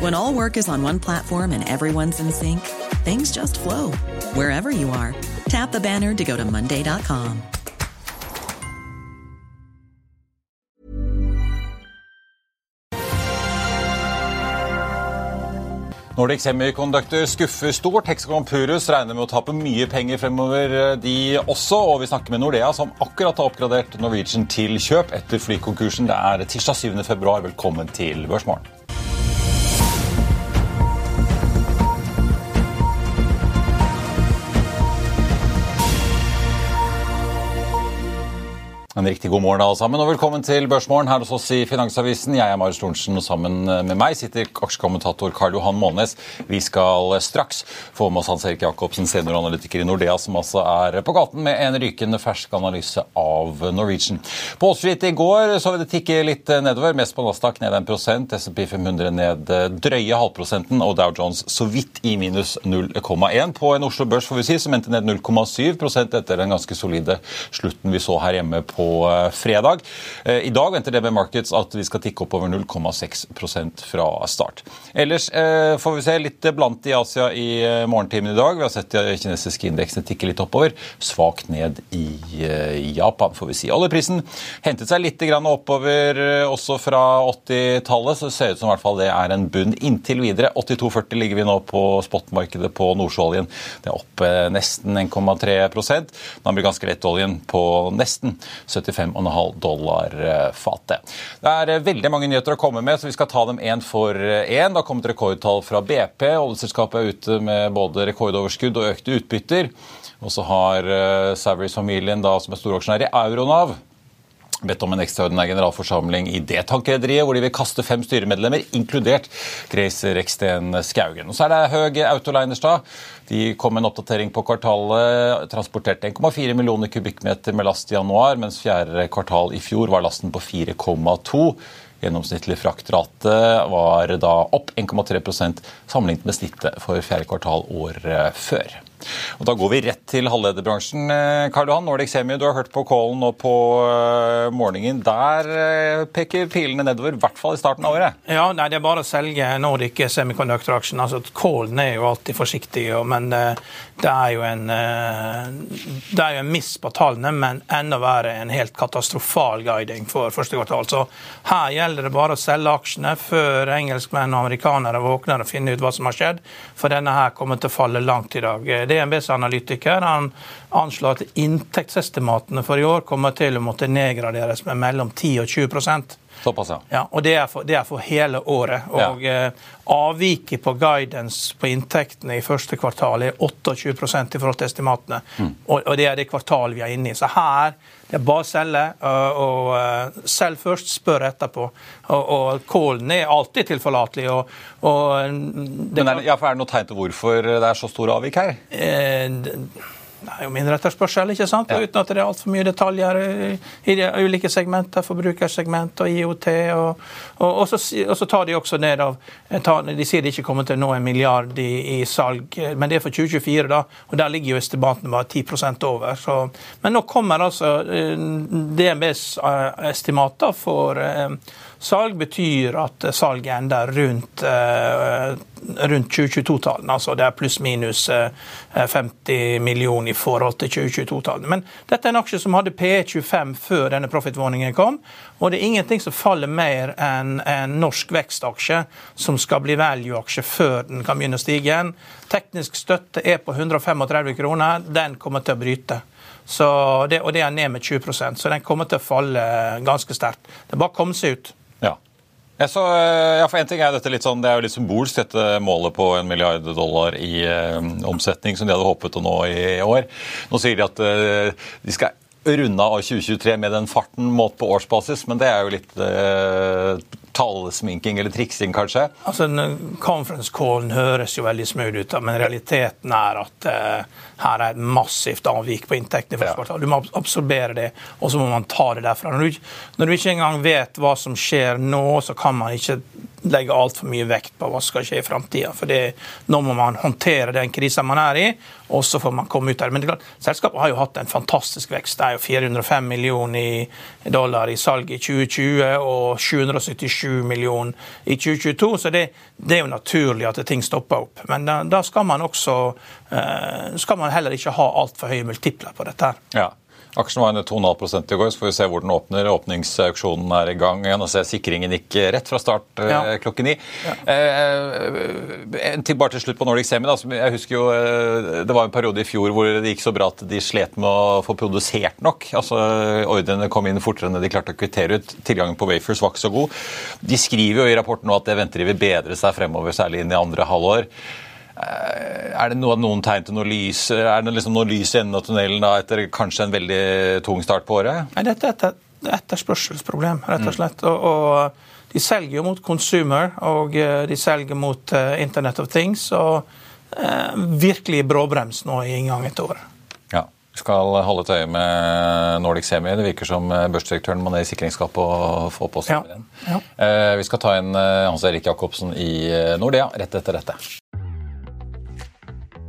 When all work is on one platform and everyone's in sync, things just flow wherever you are. Tap the banner to go to Monday.com. Nordic Semiconductor skuffer stort. Hexagon Purus regner med å tape mye penger fremover, eh, de også. Og vi snakker med Nordea, som akkurat har oppgradert Norwegian til kjøp etter flykonkursen. Det er tirsdag 7. februar. Velkommen til Børsmorgen. En riktig god morgen alle sammen, og velkommen til Børsmorgen her hos oss i Finansavisen. Jeg er Marius Thorensen, og sammen med meg sitter aksjekommentator Karl Johan Månes. Vi skal straks få med oss Hans Erik Jacobsen, senioranalytiker i Nordea, som altså er på gaten med en rykende fersk analyse av Norwegian. På Wall Street i går så vi det tikke litt nedover, mest på Nasdaq ned 1% SMP 500 ned drøye halvprosenten, og Dow Jones så vidt i minus 0,1 på en Oslo Børs, får vi si, som endte ned 0,7% etter den ganske solide slutten vi så her hjemme på på eh, fredag. Eh, I dag venter DB Markets at vi skal tikke oppover 0,6% fra start. Ellers eh, får vi se litt blant i Asia i morgentimen i dag. Vi har sett de kinesiske indeksene tikke litt oppover. Svakt ned i Japan, får vi si. Oljeprisen hentet seg litt oppover også fra 80-tallet, så det ser ut som det er en bunn inntil videre. 82,40 ligger vi nå på spotmarkedet på nordsjøoljen. Det er opp nesten 1,3% Den amerikanske lettoljen på nesten 75,5 dollar eh, fatet. Det er eh, veldig mange nyheter å komme med, så vi skal ta dem én for én. Eh, det har kommet rekordtall fra BP. Oljeselskapet er ute med både rekordoverskudd og økte utbytter. Og så har Savaries-familien, som er storaksjonær i Euronav, bedt om en ekstraordinær generalforsamling i det tankrederiet, hvor de vil kaste fem styremedlemmer, inkludert Grace Reksten Skaugen. Og så er det Høg Autoleinerstad. De kom med en oppdatering på kvartalet. Transporterte 1,4 millioner kubikkmeter med last i januar, mens fjerde kvartal i fjor var lasten på 4,2. Gjennomsnittlig fraktrate var da opp 1,3% sammenlignet med snittet for fjerde kvartal året før. Og Da går vi rett til halvlederbransjen. Eh, Karl Johan, Nordic Semi, du har hørt på Kålen nå på eh, morgenen. Der eh, peker pilene nedover, i hvert fall i starten av året? Ja, nei, det er bare å selge Nordic Semiconductor-aksjen. Altså, Kålen er jo alltid forsiktig, men det er jo en, det er jo en miss på tallene, men enda verre en helt katastrofal guiding for første kvartal. Så her gjelder det bare å selge aksjene før engelskmenn og amerikanere våkner og finner ut hva som har skjedd, for denne her kommer til å falle langt i dag. Det DNBs analytiker han anslår at inntektsestimatene for i år kommer til å måtte nedgraderes med mellom 10 og 20 Såpass, ja. ja og det er, for, det er for hele året. Og ja. eh, Avviket på guidance på inntektene i første kvartal er 28% i forhold til estimatene. Mm. Og, og, det er det kvartalet vi er inne i. Så her det er bare å selge. Og, og uh, selg først, spør etterpå. Og, og kålen er alltid tilforlatelig. Og, og det, Men er, ja, er det noe tegn til hvorfor det er så store avvik her? Eh, det er jo mindre etterspørsel, ikke sant? Ja. uten at det er altfor mye detaljer i de ulike segmenter, forbrukersegment og IOT. Og, og, og, så, og, så, tar de også ned av De sier de ikke kommer til å nå en milliard i, i, salg, men det er for 2024, da. Og der ligger jo estimatene bare 10% over. Så, men nå kommer altså eh, DNBs eh, estimater for eh, salg betyr at salget ender rundt, rundt 2022-tallene. Altså det er pluss-minus 50 millioner i forhold til 2022-tallene. Men dette er en aksje som hadde PE25 før denne profitwarningen kom. Og det er ingenting som faller mer enn en norsk vekstaksje som skal bli value-aksje før den kan begynne å stige igjen. Teknisk støtte er på 135 kroner. Den kommer til å bryte. Det, og det er ned med 20% så den kommer til å falle ganske sterkt. Det bare å komme seg ut. Ja. Så, eh, ja, for en ting er dette litt sånn, Det er jo litt symbolsk, dette målet på en milliard dollar i eh, omsetning som de hadde håpet å nå i år. Nå sier de at eh, de skal runde av 2023 med den farten målt på årsbasis, men det er jo litt eh, tallsminking eller triksing, kanskje? Altså, Conference callen høres jo veldig smooth ut, men realiteten er at uh, her er et massivt avvik på inntektene. for ja. Du må absorbere det, og så må man ta det derfra. Når du, når du ikke engang vet hva som skjer nå, så kan man ikke legge altfor mye vekt på hva som skal skje i framtida. For det, nå må man håndtere den krisa man er i, og så får man komme ut av det. Men det er klart, selskapet har jo hatt en fantastisk vekst. Det er jo 405 millioner dollar i salg i 2020 og 777 7 millioner i 2022. Så det, det, er jo naturlig at ting stopper opp. Men da, da skal man også uh, skal man heller ikke ha altfor høye multipler på dette. her. Ja. Aksjen var ned 2,5 i går, så får vi se hvor den åpner. Åpningsauksjonen er i gang. Nå ser Sikringen gikk rett fra start eh, ja. klokken ni. Ja. Eh, til, bare til slutt på Nordic Semi. Da, jeg husker jo, eh, Det var en periode i fjor hvor det gikk så bra at de slet med å få produsert nok. Altså, Ordrene kom inn fortere enn de klarte å kvittere ut. Tilgangen på wafers var ikke så god. De skriver jo i rapporten nå at det venter de vil bedre seg fremover, særlig inn i andre halvår. Eh, er det noen, noen tegn til noe lys Er det liksom noe lys i enden av tunnelen da, etter kanskje en veldig tung start på året? Nei, Dette er et etterspørselsproblem, rett og mm. slett. Og, og de selger jo mot consumer, og eh, de selger mot uh, Internet of Things. Og uh, virkelig bråbrems nå i inngangen til året. Ja. Vi skal holde et øye med Nordic Semi. Det virker som børsdirektøren må ned i sikringsskapet og få på seg ja. ja. Vi skal ta inn Hans Erik Jacobsen i Nordea rett etter dette.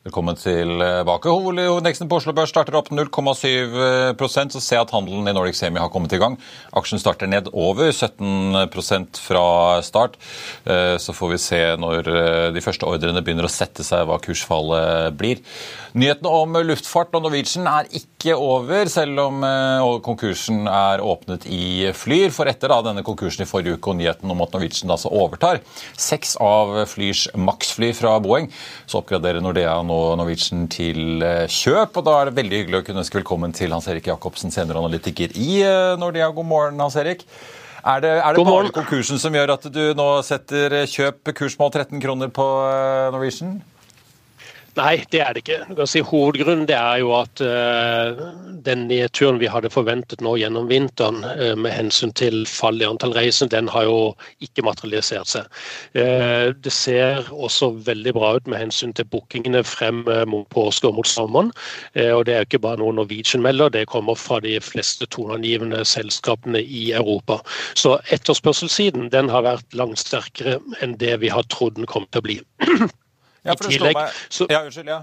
Velkommen tilbake. Hovedindeksen på Oslo Børs starter opp 0,7 Så ser jeg at handelen i Nordic Semi har kommet i gang. Aksjen starter ned over 17% fra start. Eh, så får vi se når eh, de første ordrene begynner å sette seg, hva kursfallet blir. Nyhetene om luftfart og Norwegian er ikke over, selv om eh, konkursen er åpnet i Flyr. For etter da, denne konkursen i forrige uke og nyheten om at Norwegian altså overtar seks av Flyrs maksfly fra Boeing, så oppgraderer Nordea nå Norwegian til eh, kjøp. og Da er det veldig hyggelig å kunne ønske velkommen til Hans Erik Jacobsen, senioranalytiker i eh, Nordea. God morgen, Hans Erik. Er det, er det bare konkursen som gjør at du nå setter kjøp kursmål 13 kroner på eh, Norwegian? Nei, det er det ikke. Si Hovedgrunnen er jo at uh, den nedturen vi hadde forventet nå gjennom vinteren uh, med hensyn til fall i antall reisende, den har jo ikke materialisert seg. Uh, det ser også veldig bra ut med hensyn til bookingene frem mot påske og mot sommeren. og Det er jo ikke bare noe Norwegian melder, det kommer fra de fleste toneangivende selskapene i Europa. Så etterspørselssiden den har vært langt sterkere enn det vi har trodd den kom til å bli. Ja, for I tillegg, så, ja, unnskyld, ja.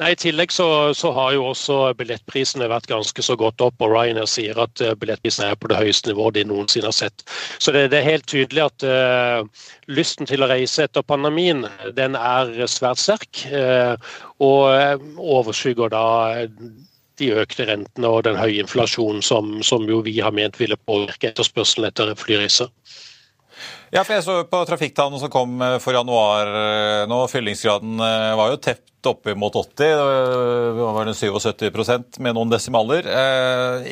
Nei, I tillegg så, så, har jo også billettprisene vært ganske så godt opp. og Ryanair sier at uh, billettprisene er på det høyeste nivået de noensinne har sett. Så det, det er helt tydelig at uh, lysten til å reise etter pandemien den er svært sterk. Uh, og overskygger da de økte rentene og den høye inflasjonen som, som jo vi har ment ville påvirke etterspørselen etter flyreiser. Ja, for jeg så på trafikktallene som kom eh, for januar eh, nå. Fyllingsgraden eh, var jo tett oppe mot 80. Det var det 77% med noen desimaler.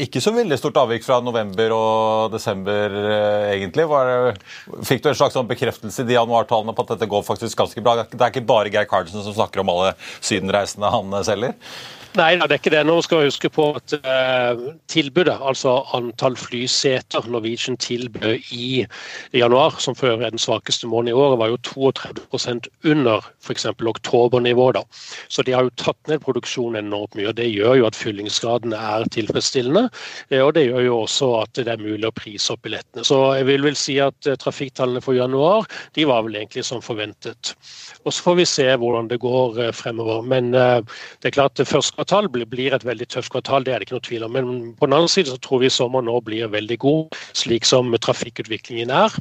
Ikke så veldig stort avvik fra november og desember, egentlig. Fikk du en slags sånn bekreftelse i de januartallene på at dette går faktisk ganske bra? Det er ikke bare Geir Carlsen som snakker om alle sydenreisene han selger? Nei, det er ikke det. Nå skal vi huske på at uh, tilbudet, altså antall flyseter Norwegian tilbød i januar, som før er den svakeste måneden i året, var jo 32% under f.eks. oktobernivået. Så de har jo tatt ned produksjonen enormt mye. og Det gjør jo at fyllingsgraden er tilfredsstillende. Eh, og det gjør jo også at det er mulig å prise opp billettene. Så jeg vil vel si at uh, trafikktallene for januar de var vel egentlig som forventet. Og så får vi se hvordan det går fremover. Men det er klart det første kvartal blir et veldig tøft kvartal, det er det ikke noe tvil om. Men på den andre side så tror vi sommeren nå blir veldig god, slik som trafikkutviklingen er.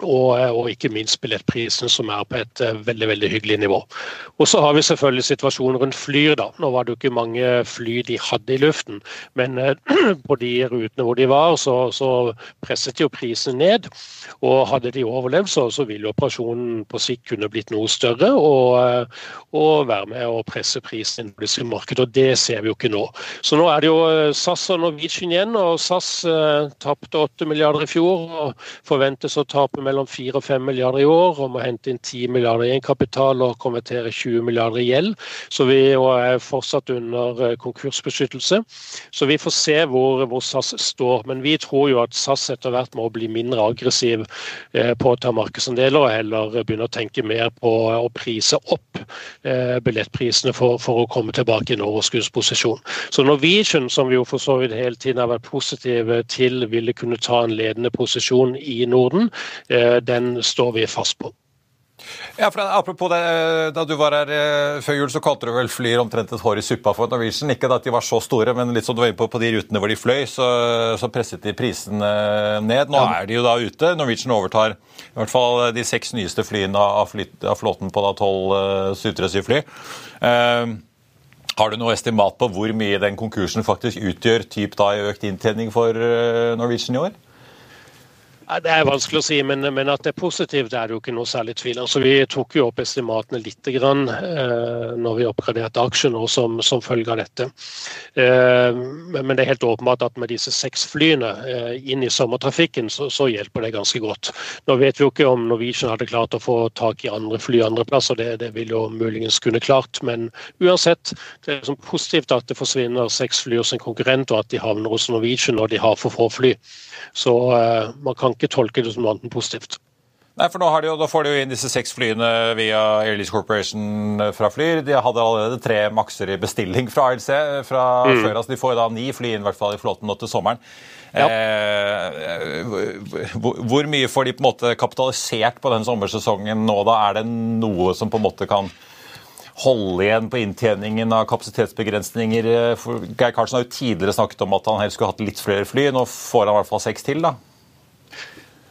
Og, eh, og, ikke minst billettprisen, som er på et uh, veldig veldig hyggelig nivå. Og Så har vi selvfølgelig situasjonen rundt flyr. da. Nå var det jo ikke mange fly de hadde i luften, men uh, på de rutene hvor de var, så, så presset jo prisen ned. Og Hadde de overlevd, så, så ville operasjonen på sikt kunne blitt noe større og, og være med å presse prisen på disse markedet. og Det ser vi jo ikke nå. Så nå er det jo SAS og Norwegian igjen. og SAS tapte 8 milliarder i fjor og forventes å tape mellom 4 og 5 milliarder i år, og må hente inn 10 milliarder i egenkapital og konvertere 20 milliarder i gjeld. Så vi er fortsatt under eh, konkursbeskyttelse. Så vi får se hvor, hvor, SAS står. Men vi tror jo at SAS etter hvert må bli mindre aggressiv eh, på å ta markedsandeler, og heller begynne å tenke mer på å prise opp eh, billettprisene for, for, å komme tilbake i en overskuddsposisjon. Så Norwegian, som vi jo for så vidt hele tiden har vært positive til ville kunne ta en ledende posisjon i Norden, den står vi fast på. Ja, for Apropos det, eh, da du var her eh, før jul, så kalte du vel flyer omtrent et hår i suppa for Norwegian. Ikke at de var så store, men litt som du var inne på, på de rutene hvor de fløy, så, så presset de prisen ned. Nå ja. er de jo da ute. Norwegian overtar i hvert fall de seks nyeste flyene av, av flåten på da tolv uh, 737-fly. Uh, har du noe estimat på hvor mye den konkursen faktisk utgjør typ da i økt inntjening for Norwegian i år? Det er vanskelig å si, men, men, at det er positivt, er det jo ikke noe særlig tvil om. Vi tok jo opp estimatene litt grann, eh, når vi oppgraderte aksjen som, som, følge av dette. Eh, men det er helt åpenbart at med disse seks flyene eh, inn i sommertrafikken, så, så, hjelper det ganske godt. Nå vet vi jo ikke om Norwegian hadde klart å få tak i andre fly andre plasser, det, det vil jo muligens kunne klart. Men uansett, det er liksom positivt at det forsvinner seks fly hos en konkurrent, og at de havner hos Norwegian når de har for få fly. Så eh, man kan ikke tolke det som noe annet positivt. Nei, for nå de jo, får de jo inn disse seks flyene via Airlease Corporation eh, fra Flyr. De hadde allerede tre makser i bestilling fra ALC fra mm. før. altså De får da ni fly inn i hvert fall i flåten nå til sommeren. Ja. Eh, hvor, hvor, mye får de på en måte kapitalisert på den sommersesongen nå? da? Er det noe som på en måte kan holde igjen på inntjeningen av kapasitetsbegrensninger? For Geir Karlsen har jo tidligere snakket om at han helst skulle hatt litt flere fly. Nå får han i hvert fall seks til, da?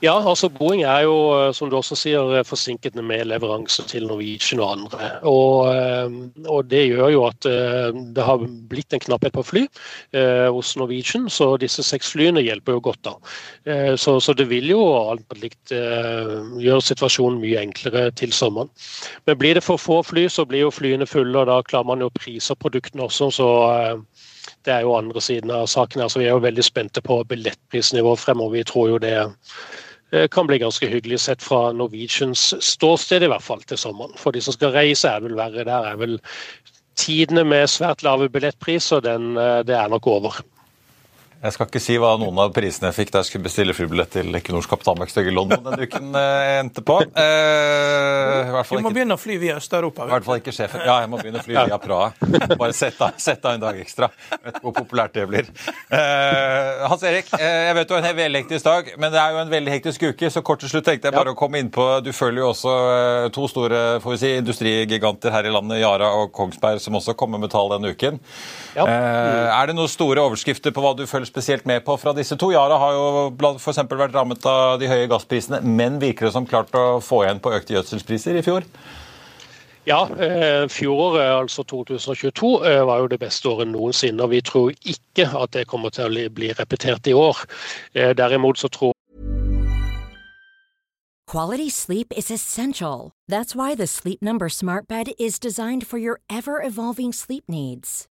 Ja, altså Boeing er jo, eh, som du også sier, eh, forsinket med leveranse til Norwegian og andre. Og, eh, og, Det gjør jo at det har blitt en knapphet på fly eh, hos Norwegian, så disse seks flyene hjelper jo godt da. Eh, så, så, det vil jo alt likt eh, gjøre situasjonen mye enklere til sommeren. Men blir det for få fly, så blir jo flyene fulle, og da klarer man jo å prise produktene også. så det er jo andre siden av saken. Altså, vi er jo veldig spente på billettprisnivået fremover. Vi tror jo det kan bli ganske hyggelig sett fra Norwegians ståsted, i hvert fall til sommeren. For de som skal reise, er vel verre. Der er vel tidene med svært lave billettpriser, den, eh, det er nok over. Jeg skal ikke si hva noen av prisene jeg fikk da jeg skulle bestille flybillett til Equinors kapitalmarked i London den uken eh, endte på. Eh, du må ikke, begynne å fly via Øst-Europa. I hvert fall ikke sjefen. Ja, jeg må begynne å fly via Praha. Bare sett av, sett av en dag ekstra. Vet hvor populært det blir. Eh, Hans Erik, eh, jeg vet du har en veldig hektisk dag, men det er jo en veldig hektisk uke, så kort til slutt tenkte jeg bare ja. å komme inn på Du følger jo også eh, to store får vi si, industrigiganter her i landet, Yara og Kongsberg, som også kommer med tall denne uken. Ja. Eh, er det noen store overskrifter på hva du følger spesielt med på fra disse to? Yara har jo f.eks. vært rammet av de høye gassprisene, men virker det som klart å få igjen på økte gjødselspriser i fjor? Ja, eh, fjoråret, altså 2022, eh, var jo det beste året noensinne. og Vi tror ikke at det kommer til å bli repetert i år. Eh, derimot så tror Quality sleep is essential. That's why the Sleep Number smart bed is designed for your ever-evolving sleep needs.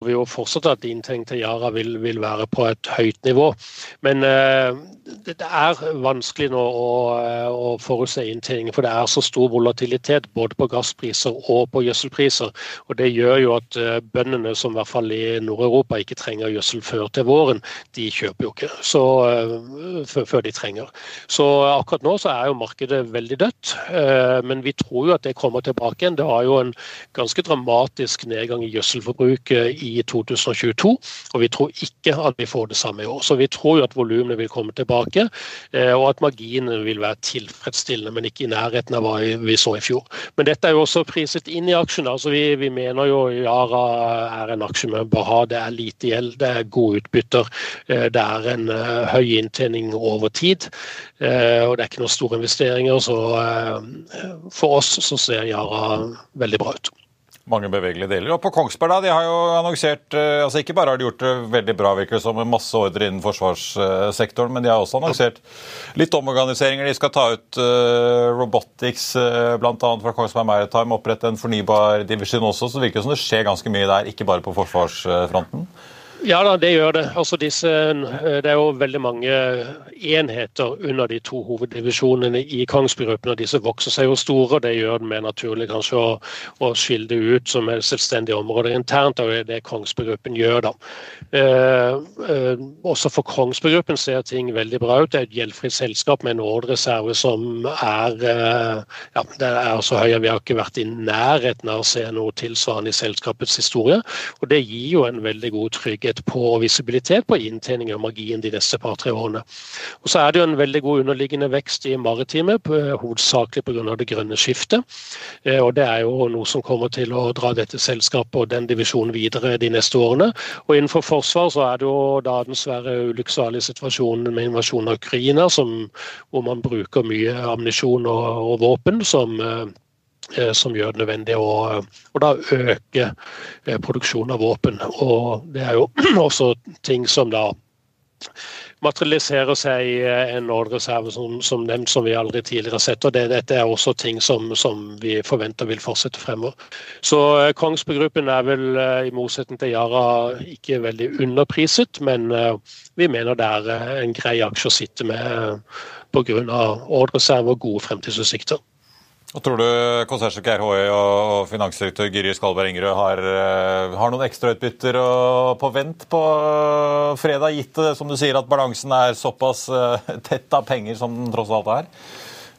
Vi jo fortsatt at inntjening til Yara vil, vil, være på et høyt nivå. Men uh, det, det, er vanskelig nå å, å forutse inntjeningen, for det er så stor volatilitet både på gasspriser og på gjødselpriser. Og Det gjør jo at uh, bøndene, som i hvert fall i Nord-Europa ikke trenger gjødsel før til våren, de kjøper jo ikke så, uh, før, de trenger. Så akkurat nå så er jo markedet veldig dødt. men vi tror jo at det kommer tilbake igjen. Det har jo en ganske dramatisk nedgang i gjødselforbruket i 2022, og vi tror ikke at vi får det samme i år. Så vi tror jo at volumene vil komme tilbake, eh, og at marginene vil være tilfredsstillende, men ikke i nærheten av hva vi så i fjor. Men dette er jo også priset inn i aksjene. altså Vi, vi mener jo Yara er en aksje med ha. det er lite gjeld, det er gode utbytter, eh, det er en eh, høy inntjening over tid. Og det er ikke noen store investeringer, så for oss så ser Yara veldig bra ut mange bevegelige deler. Og på Kongsberg da, de har jo annonsert eh, altså Ikke bare har de gjort det veldig bra, virker det som, med masse ordre innen forsvarssektoren, men de har også annonsert litt omorganiseringer. De skal ta ut uh, robotics, uh, bl.a. fra Kongsberg Maritime, opprette en fornybar divisjon også. Så det virker som det skjer ganske mye der, ikke bare på forsvarsfronten. Ja da, det gjør det. Altså disse, det er jo veldig mange enheter under de to hoveddivisjonene i Kongsberg og disse vokser seg jo store. og Det gjør det mer naturlig kanskje å, å skille det ut som et selvstendig område internt. Det er det Kongsberg gjør. da. Eh, eh, også for Kongsberg ser ting veldig bra ut. Det er et gjeldfritt selskap med en ordrereserve som er, eh, ja, det er så høy vi har ikke vært i nærheten av å se noe tilsvarende i selskapets historie. og Det gir jo en veldig god trygghet trygghet på visibilitet på inntjening og margin de neste par-tre årene. Og Så er det jo en veldig god underliggende vekst i maritime, hovedsakelig pga. det grønne skiftet. Eh, og Det er jo noe som kommer til å dra dette selskapet og den divisjonen videre de neste årene. Og Innenfor forsvar så er det jo da den svære ulykksalige situasjonen med invasjonen av Ukraina, som, hvor man bruker mye ammunisjon og, og våpen som eh, Eh, som gjør det nødvendig å, å da øke eh, produksjonen av våpen. Og det er jo også ting som da materialiserer seg i eh, en ordreserve som, som, nevnt, som vi aldri tidligere har sett. og det, Dette er også ting som, som, vi forventer vil fortsette fremover. Så Kongsberg Gruppen er vel, i motsetning til Yara, ikke veldig underpriset, men vi mener det er en grei aksje å sitte med pga. ordreserve og gode fremtidsutsikter. Og Tror du konsernsjef Geir Håøy og finansdirektør Gyri Skalberg Ingerød har, eh, har noen ekstrautbytter på vent på eh, fredag, gitt det som du sier at balansen er såpass eh, tett av penger som den tross alt er?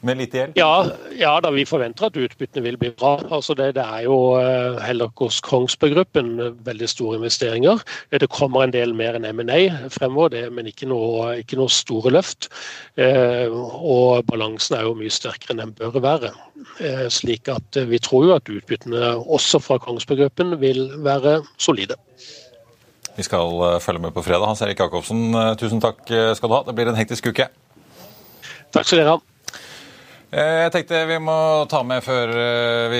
Med litt hjelp? Ja, ja da, vi forventer at utbyttene vil bli bra. Altså det, det er jo heller heller hos Kongsberg Gruppen veldig store investeringer. Det kommer en del mer enn M&A fremover, det, men ikke noe, ikke noe, store løft. Eh, og balansen er jo mye sterkere enn den bør være. Eh, slik at vi tror jo at utbyttene også fra Kongsberg Gruppen vil være solide. Vi skal følge med på fredag. Hans Erik Jacobsen, tusen takk skal du ha. Det blir en hektisk uke. Takk skal dere ha. Eh, jeg tenkte vi må ta med før eh, vi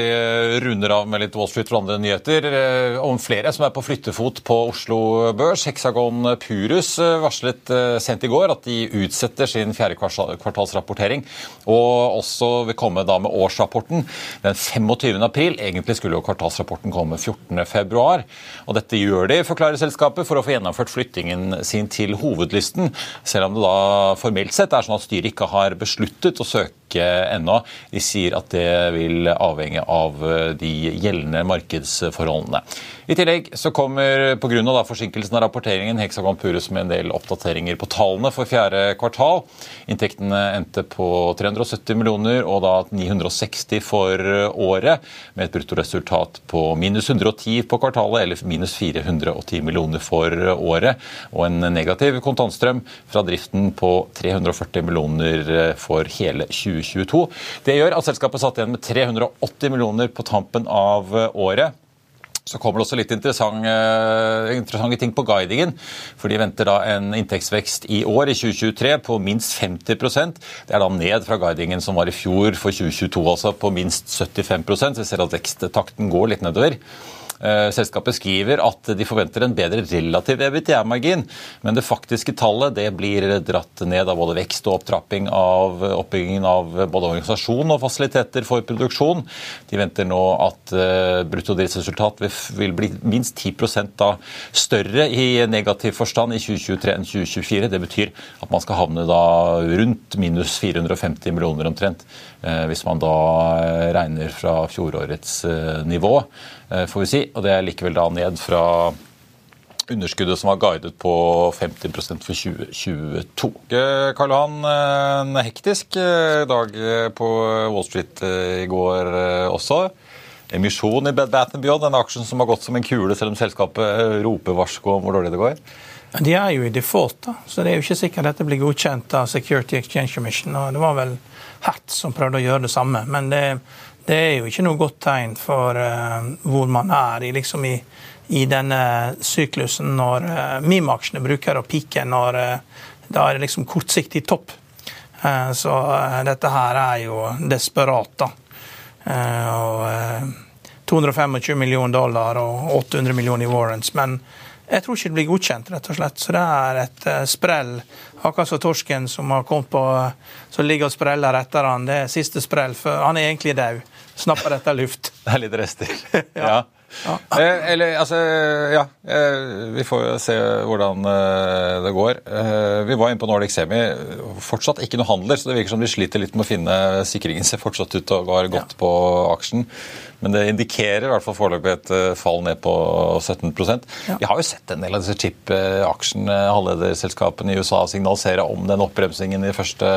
runder av med litt Wall Street og andre nyheter, eh, om flere som er på flyttefot på Oslo Børs. Hexagon Purus varslet sent i går at de utsetter sin fjerde kvartalsrapportering. Og også vil komme da med årsrapporten den 25. april. Egentlig skulle jo kvartalsrapporten komme 14. februar. Og dette gjør de, forklarer selskapet, for å få gjennomført flyttingen sin til hovedlysten. Selv om det da formelt sett er sånn at styret ikke har besluttet å søke ikke ennå. De sier at det vil avhenge av eh, de gjeldende markedsforholdene. I tillegg så kommer pga. forsinkelsen av rapporteringen Hexagon Purus med en del oppdateringer på tallene for fjerde kvartal. Inntektene endte på 370 millioner og da 960 for året, med et bruttoresultat på minus 110 på kvartalet, eller minus 410 millioner for året, og en negativ kontantstrøm fra driften på 340 millioner for hele 2022. Det gjør at selskapet satt igjen med 380 millioner på tampen av året. Så kommer det også litt interessante, interessante ting på guidingen. For de venter da en inntektsvekst i år, i 2023, på minst 50% Det er da ned fra guidingen som var i fjor for 2022, altså på minst 75 Så Vi ser at veksttakten går litt nedover. Eh, selskapet skriver at de forventer en bedre relativ EBITDA-margin, men det faktiske tallet det blir dratt ned av både vekst og opptrapping av oppbyggingen av både organisasjon og fasiliteter for produksjon. De venter nå at eh, bruttodriftsresultat vil bli minst 10 da større i negativ forstand i 2023 enn 2024. Det betyr at man skal havne da rundt minus 450 millioner omtrent, hvis man da regner fra fjorårets nivå. Eh, får vi si. Og det er likevel da ned fra underskuddet som var guidet på 50% for 2022. Karl Johan, en hektisk eh, dag på Wall Street eh, i går også. Emisjon i Bed Bath Beyond, en aksjen som har gått som en kule selv om selskapet roper varsko om hvor dårlig det går. De er jo i default, da, så det er jo ikke sikkert dette blir godkjent av Security Exchange Commission. og Det var vel Hatt som prøvde å gjøre det samme. men det det er jo ikke noe godt tegn for uh, hvor man er i, liksom i, i denne syklusen når uh, Mim-aksjene bruker å pike når uh, da er det liksom kortsiktig topp. Uh, så dette her er jo desperat, da. og 225 millioner dollar og 800 millioner i warrants. Men jeg tror ikke det blir godkjent, rett og slett. Så det er et sprell. Akkurat som torsken som har kommet på, som ligger og spreller etter han. Det er siste sprell, for han er egentlig død snapper dette luft. Det er litt rester. ja. ja. Eh, eller, altså, ja. Eh, vi får se hvordan eh, det går. Eh, vi var inne på Nordic Semi. Fortsatt ikke noe handler, så det virker som de sliter litt med å finne Sikringen ser fortsatt ut til å gå godt ja. på aksjen. Men det indikerer i hvert fall foreløpig et eh, fall ned på 17 ja. Vi har jo sett en del av disse chip-aksjene, halvlederselskapene i USA, signalisere om den oppbremsingen i første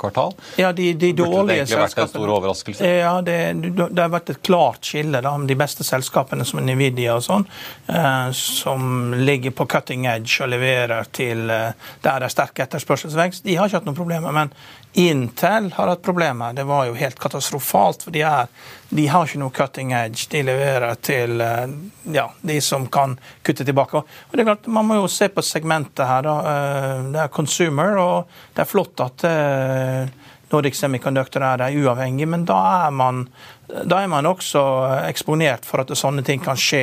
kvartal. Ja, de, de dårlige selskapene. vært en stor overraskelse? Ja, det, det, har vært et klart skille. da, De beste selskapene som Nvidia og sånn, eh, som ligger på cutting edge og leverer til eh, der det er sterk etterspørselsvekst, de har ikke hatt noen problemer. men Intel har hatt problemer. Det var jo helt katastrofalt. for de, er, de har ikke noe cutting edge. De leverer til eh, ja, de som kan kutte tilbake. Og det er klart, Man må jo se på segmentet her. Da. Eh, det er consumer, og det er flott at eh, Nordic Semiconductor er der uavhengig, men da er, man, da er man også eksponert for at sånne ting kan skje.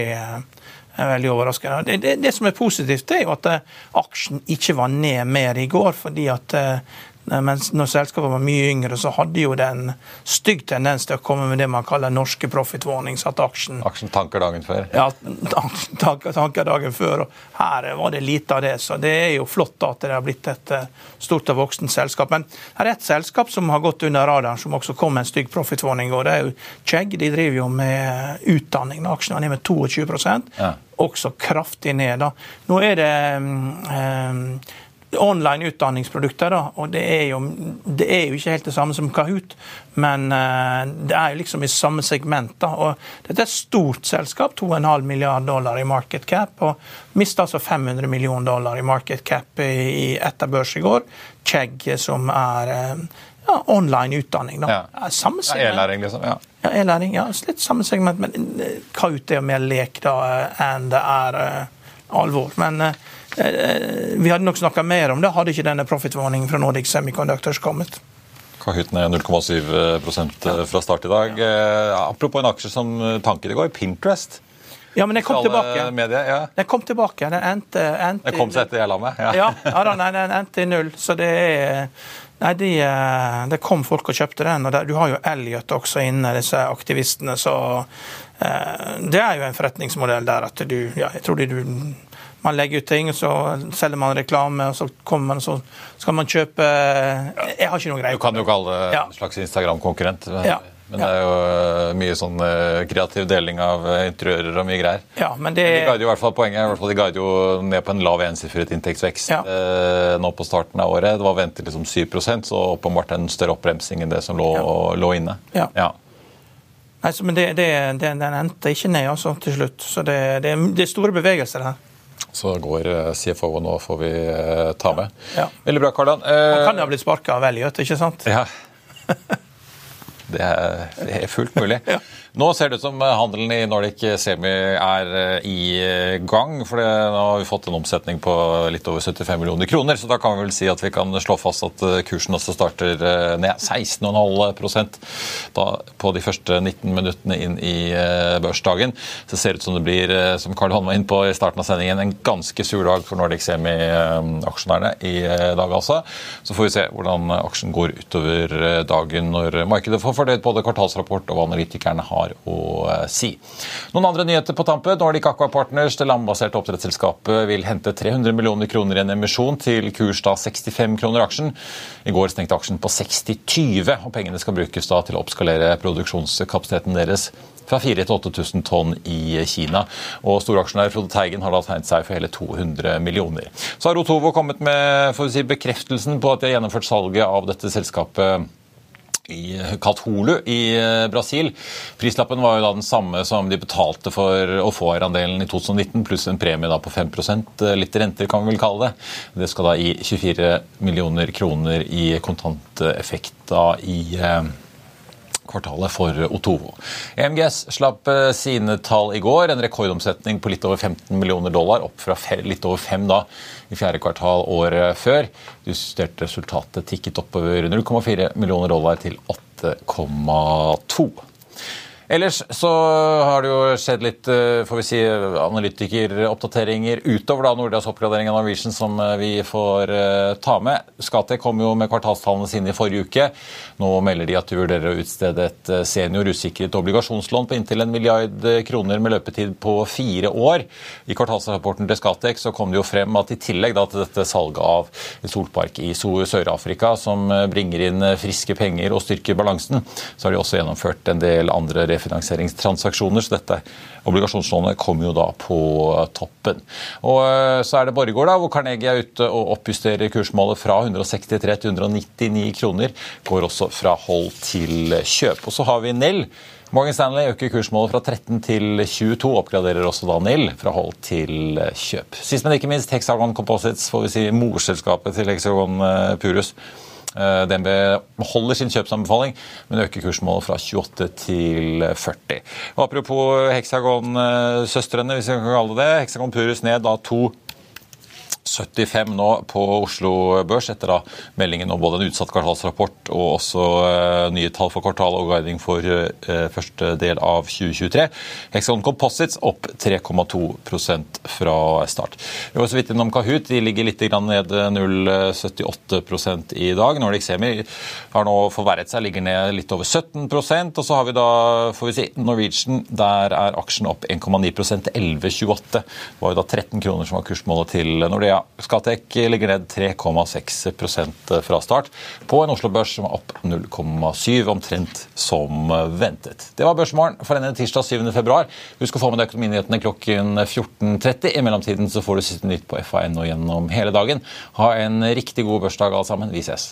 er veldig overraskende. Det, det, det, som er positivt, er jo at aksjen ikke var ned mer i går. fordi at mens når selskapet var mye yngre, så hadde jo det en stygg tendens til å komme med det man kaller norske profit warnings. At aksjen Aksjen tanker dagen før? Ja, tanker, tanker dagen før. og Her var det lite av det. Så det er jo flott at det har blitt et eh, stort og voksent selskap. Men her er et selskap som har gått under radaren, som også kom med en stygg profit warning. og Det er jo Chegg. De driver jo med utdanning. Aksjen er ned med 22 ja. Også kraftig ned. da. Nå er det um, online utdanningsprodukter. Da, og det er, jo, det er, jo, ikke helt det samme som Kahoot, men uh, det er jo liksom i samme segment. Da, og dette er et stort selskap, 2,5 milliard dollar i market cap, og mista altså 500 millioner dollar i market cap i, etter børs i går. Chegg, som er uh, ja, online utdanning. da. Ja. Samme segment. E-læring, liksom. ja. Ja, e-læring, ja, Litt samme segment, men eh, Kahoot er jo mer lek da enn det er uh, alvor. Men uh, Eh, vi hadde nok snakka mer om det hadde ikke denne profit-warningen fra Nordic Semiconductors kommet. Kahoot ned 0,7% fra start i dag. Apropos en aksje som tanket i går, Pinterest. Ja, men den kom tilbake. Medier, ja. Den kom tilbake. Den endte, endte Den kom seg etter jeg la meg? Ja, ja, ja nei, den endte i null. Så det er Nei, de, kom folk og kjøpte den. og Du har jo Elliot også inne, disse aktivistene. Så det er jo en forretningsmodell der at du Ja, jeg tror de du man legger ut ting, så selger man reklame, og så kommer man, så skal man kjøpe Jeg har ikke noe greie på det. Du kan jo kalle det en slags Instagram-konkurrent. Ja. Men det er jo eh, mye sånn eh, kreativ deling av eh, interiører og mye greier. Ja, men det... men de guider jo i hvert fall poenget, i hvert fall de guider jo ned på en lav ensifret inntektsvekst ja. nå på starten av året. Det var ventet liksom 7 så åpenbart en større oppbremsing enn det som lå, ja. lå inne. Ja. ja. Nei, men det, det, det, Den endte ikke ned altså, til slutt. Så det, det, er store bevegelser her. Så går CFO, og nå får vi ta med. Ja. Veldig bra, Karlan. Han kan jo ha blitt sparka av Elliot, ikke sant? Ja. Det er fullt mulig. ja. Nå ser det ut som handelen i Nordic Semi er eh, i eh, gang. for Nå har vi fått en omsetning på litt over 75 millioner kroner. Så da kan vi vel si at vi kan slå fast at eh, kursen også starter ned 16,5 da, på de første 19 minuttene inn i børsdagen. Så det ser ut som det blir, som Karl Holm var inn på i starten av sendingen, en ganske sur dag for Nordic Semi-aksjonærene i dag, altså. Så får vi se hvordan aksjen går utover dagen når markedet får fordelt både kvartalsrapport og hva analytikerne har har å eh, si. Noen andre nyheter på tampen. Nordic Aqua Partners, det landbaserte oppdrettsselskapet, vil hente 300 millioner kroner i en emisjon til kurs da 65 kroner aksjen. I går stengte aksjen på 60,20, og pengene skal brukes da til å oppskalere produksjonskapasiteten deres fra 4000 til 8000 tonn i Kina. Og Storaksjonær Frode Teigen har da tegnet seg for hele 200 millioner. Så har Otovo kommet med si, bekreftelsen på at de har gjennomført salget av dette selskapet i Katolu i eh, Brasil. Prislappen var jo da den samme som de betalte for å få eierandelen i 2019, pluss en premie da på 5 eh, Litt renter, kan vi vel kalle det. Det skal da gi 24 millioner kroner i kontanteffekt da i eh, kvartalet for Otovo. EMGS slapp sine tall i går. En rekordomsetning på litt over 15 millioner dollar, opp fra litt over 5 da i fjerde kvartal året før. Det justerte resultatet tikket oppover 0,4 millioner dollar til 8,2. Ellers så har det jo skjedd litt eh, får vi si, analytikeroppdateringer utover da Nordias oppgradering av Norwegian som eh, vi får uh, ta med. Skatek kom jo med kvartalstallene sine i forrige uke. Nå melder de at de vurderer å utstede et senior usikret obligasjonslån på inntil en milliard kroner med løpetid på fire år. I kvartalsrapporten til Skatek så kom det jo frem at i tillegg da, til dette salget av solpark i Sør-Afrika, som bringer inn friske penger og styrker balansen, så har de også gjennomført en del andre refinansieringstransaksjoner. Så dette obligasjonslånet kommer jo da på toppen. Og eh, Så er det Borregaard, hvor Carnegie er ute og oppjusterer kursmålet fra 163 til 199 kroner. Går også fra hold til kjøp. Og så har vi Nell. Morgan Stanley øker kursmålet fra 13 til 22, oppgraderer også da Nell fra hold til kjøp. Sist, men ikke minst Hexagon Composites, får vi si morselskapet til Hexagon eh, Purus. Eh, DNB holder sin kjøpsanbefaling, men øker kursmålet fra 28 til 40. Og apropos Hexagon-søstrene, eh, hvis vi kan kalle det det. Hexagon Purus ned da 2 1,75 nå på Oslo Børs, etter da meldingen om både en utsatt kvartalsrapport og også nye tall for kvartal og guiding for første del av 2023. Hexagon Composites opp 3,2 fra start. Vi var så vidt innom Kahoot. De ligger litt ned 0,78 i dag. Nordic Semi har nå forverret seg, ligger ned litt over 17 Og så har vi da, får vi si, Norwegian. Der er aksjen opp 1,9 til 11,28. Det var jo da 13 kroner som var kursmålet til Nordea ja, Skatek ligger ned 3,6% fra start på en Oslo-børs som er opp 0,7, omtrent som ventet. Det var Børsmorgen for denne tirsdag 7. februar. Husk å få med deg økonominyhetene klokken 14.30. I mellomtiden så får du siste nytt på FA1 og gjennom hele dagen. Ha en riktig god børsdag alle sammen. Vi ses.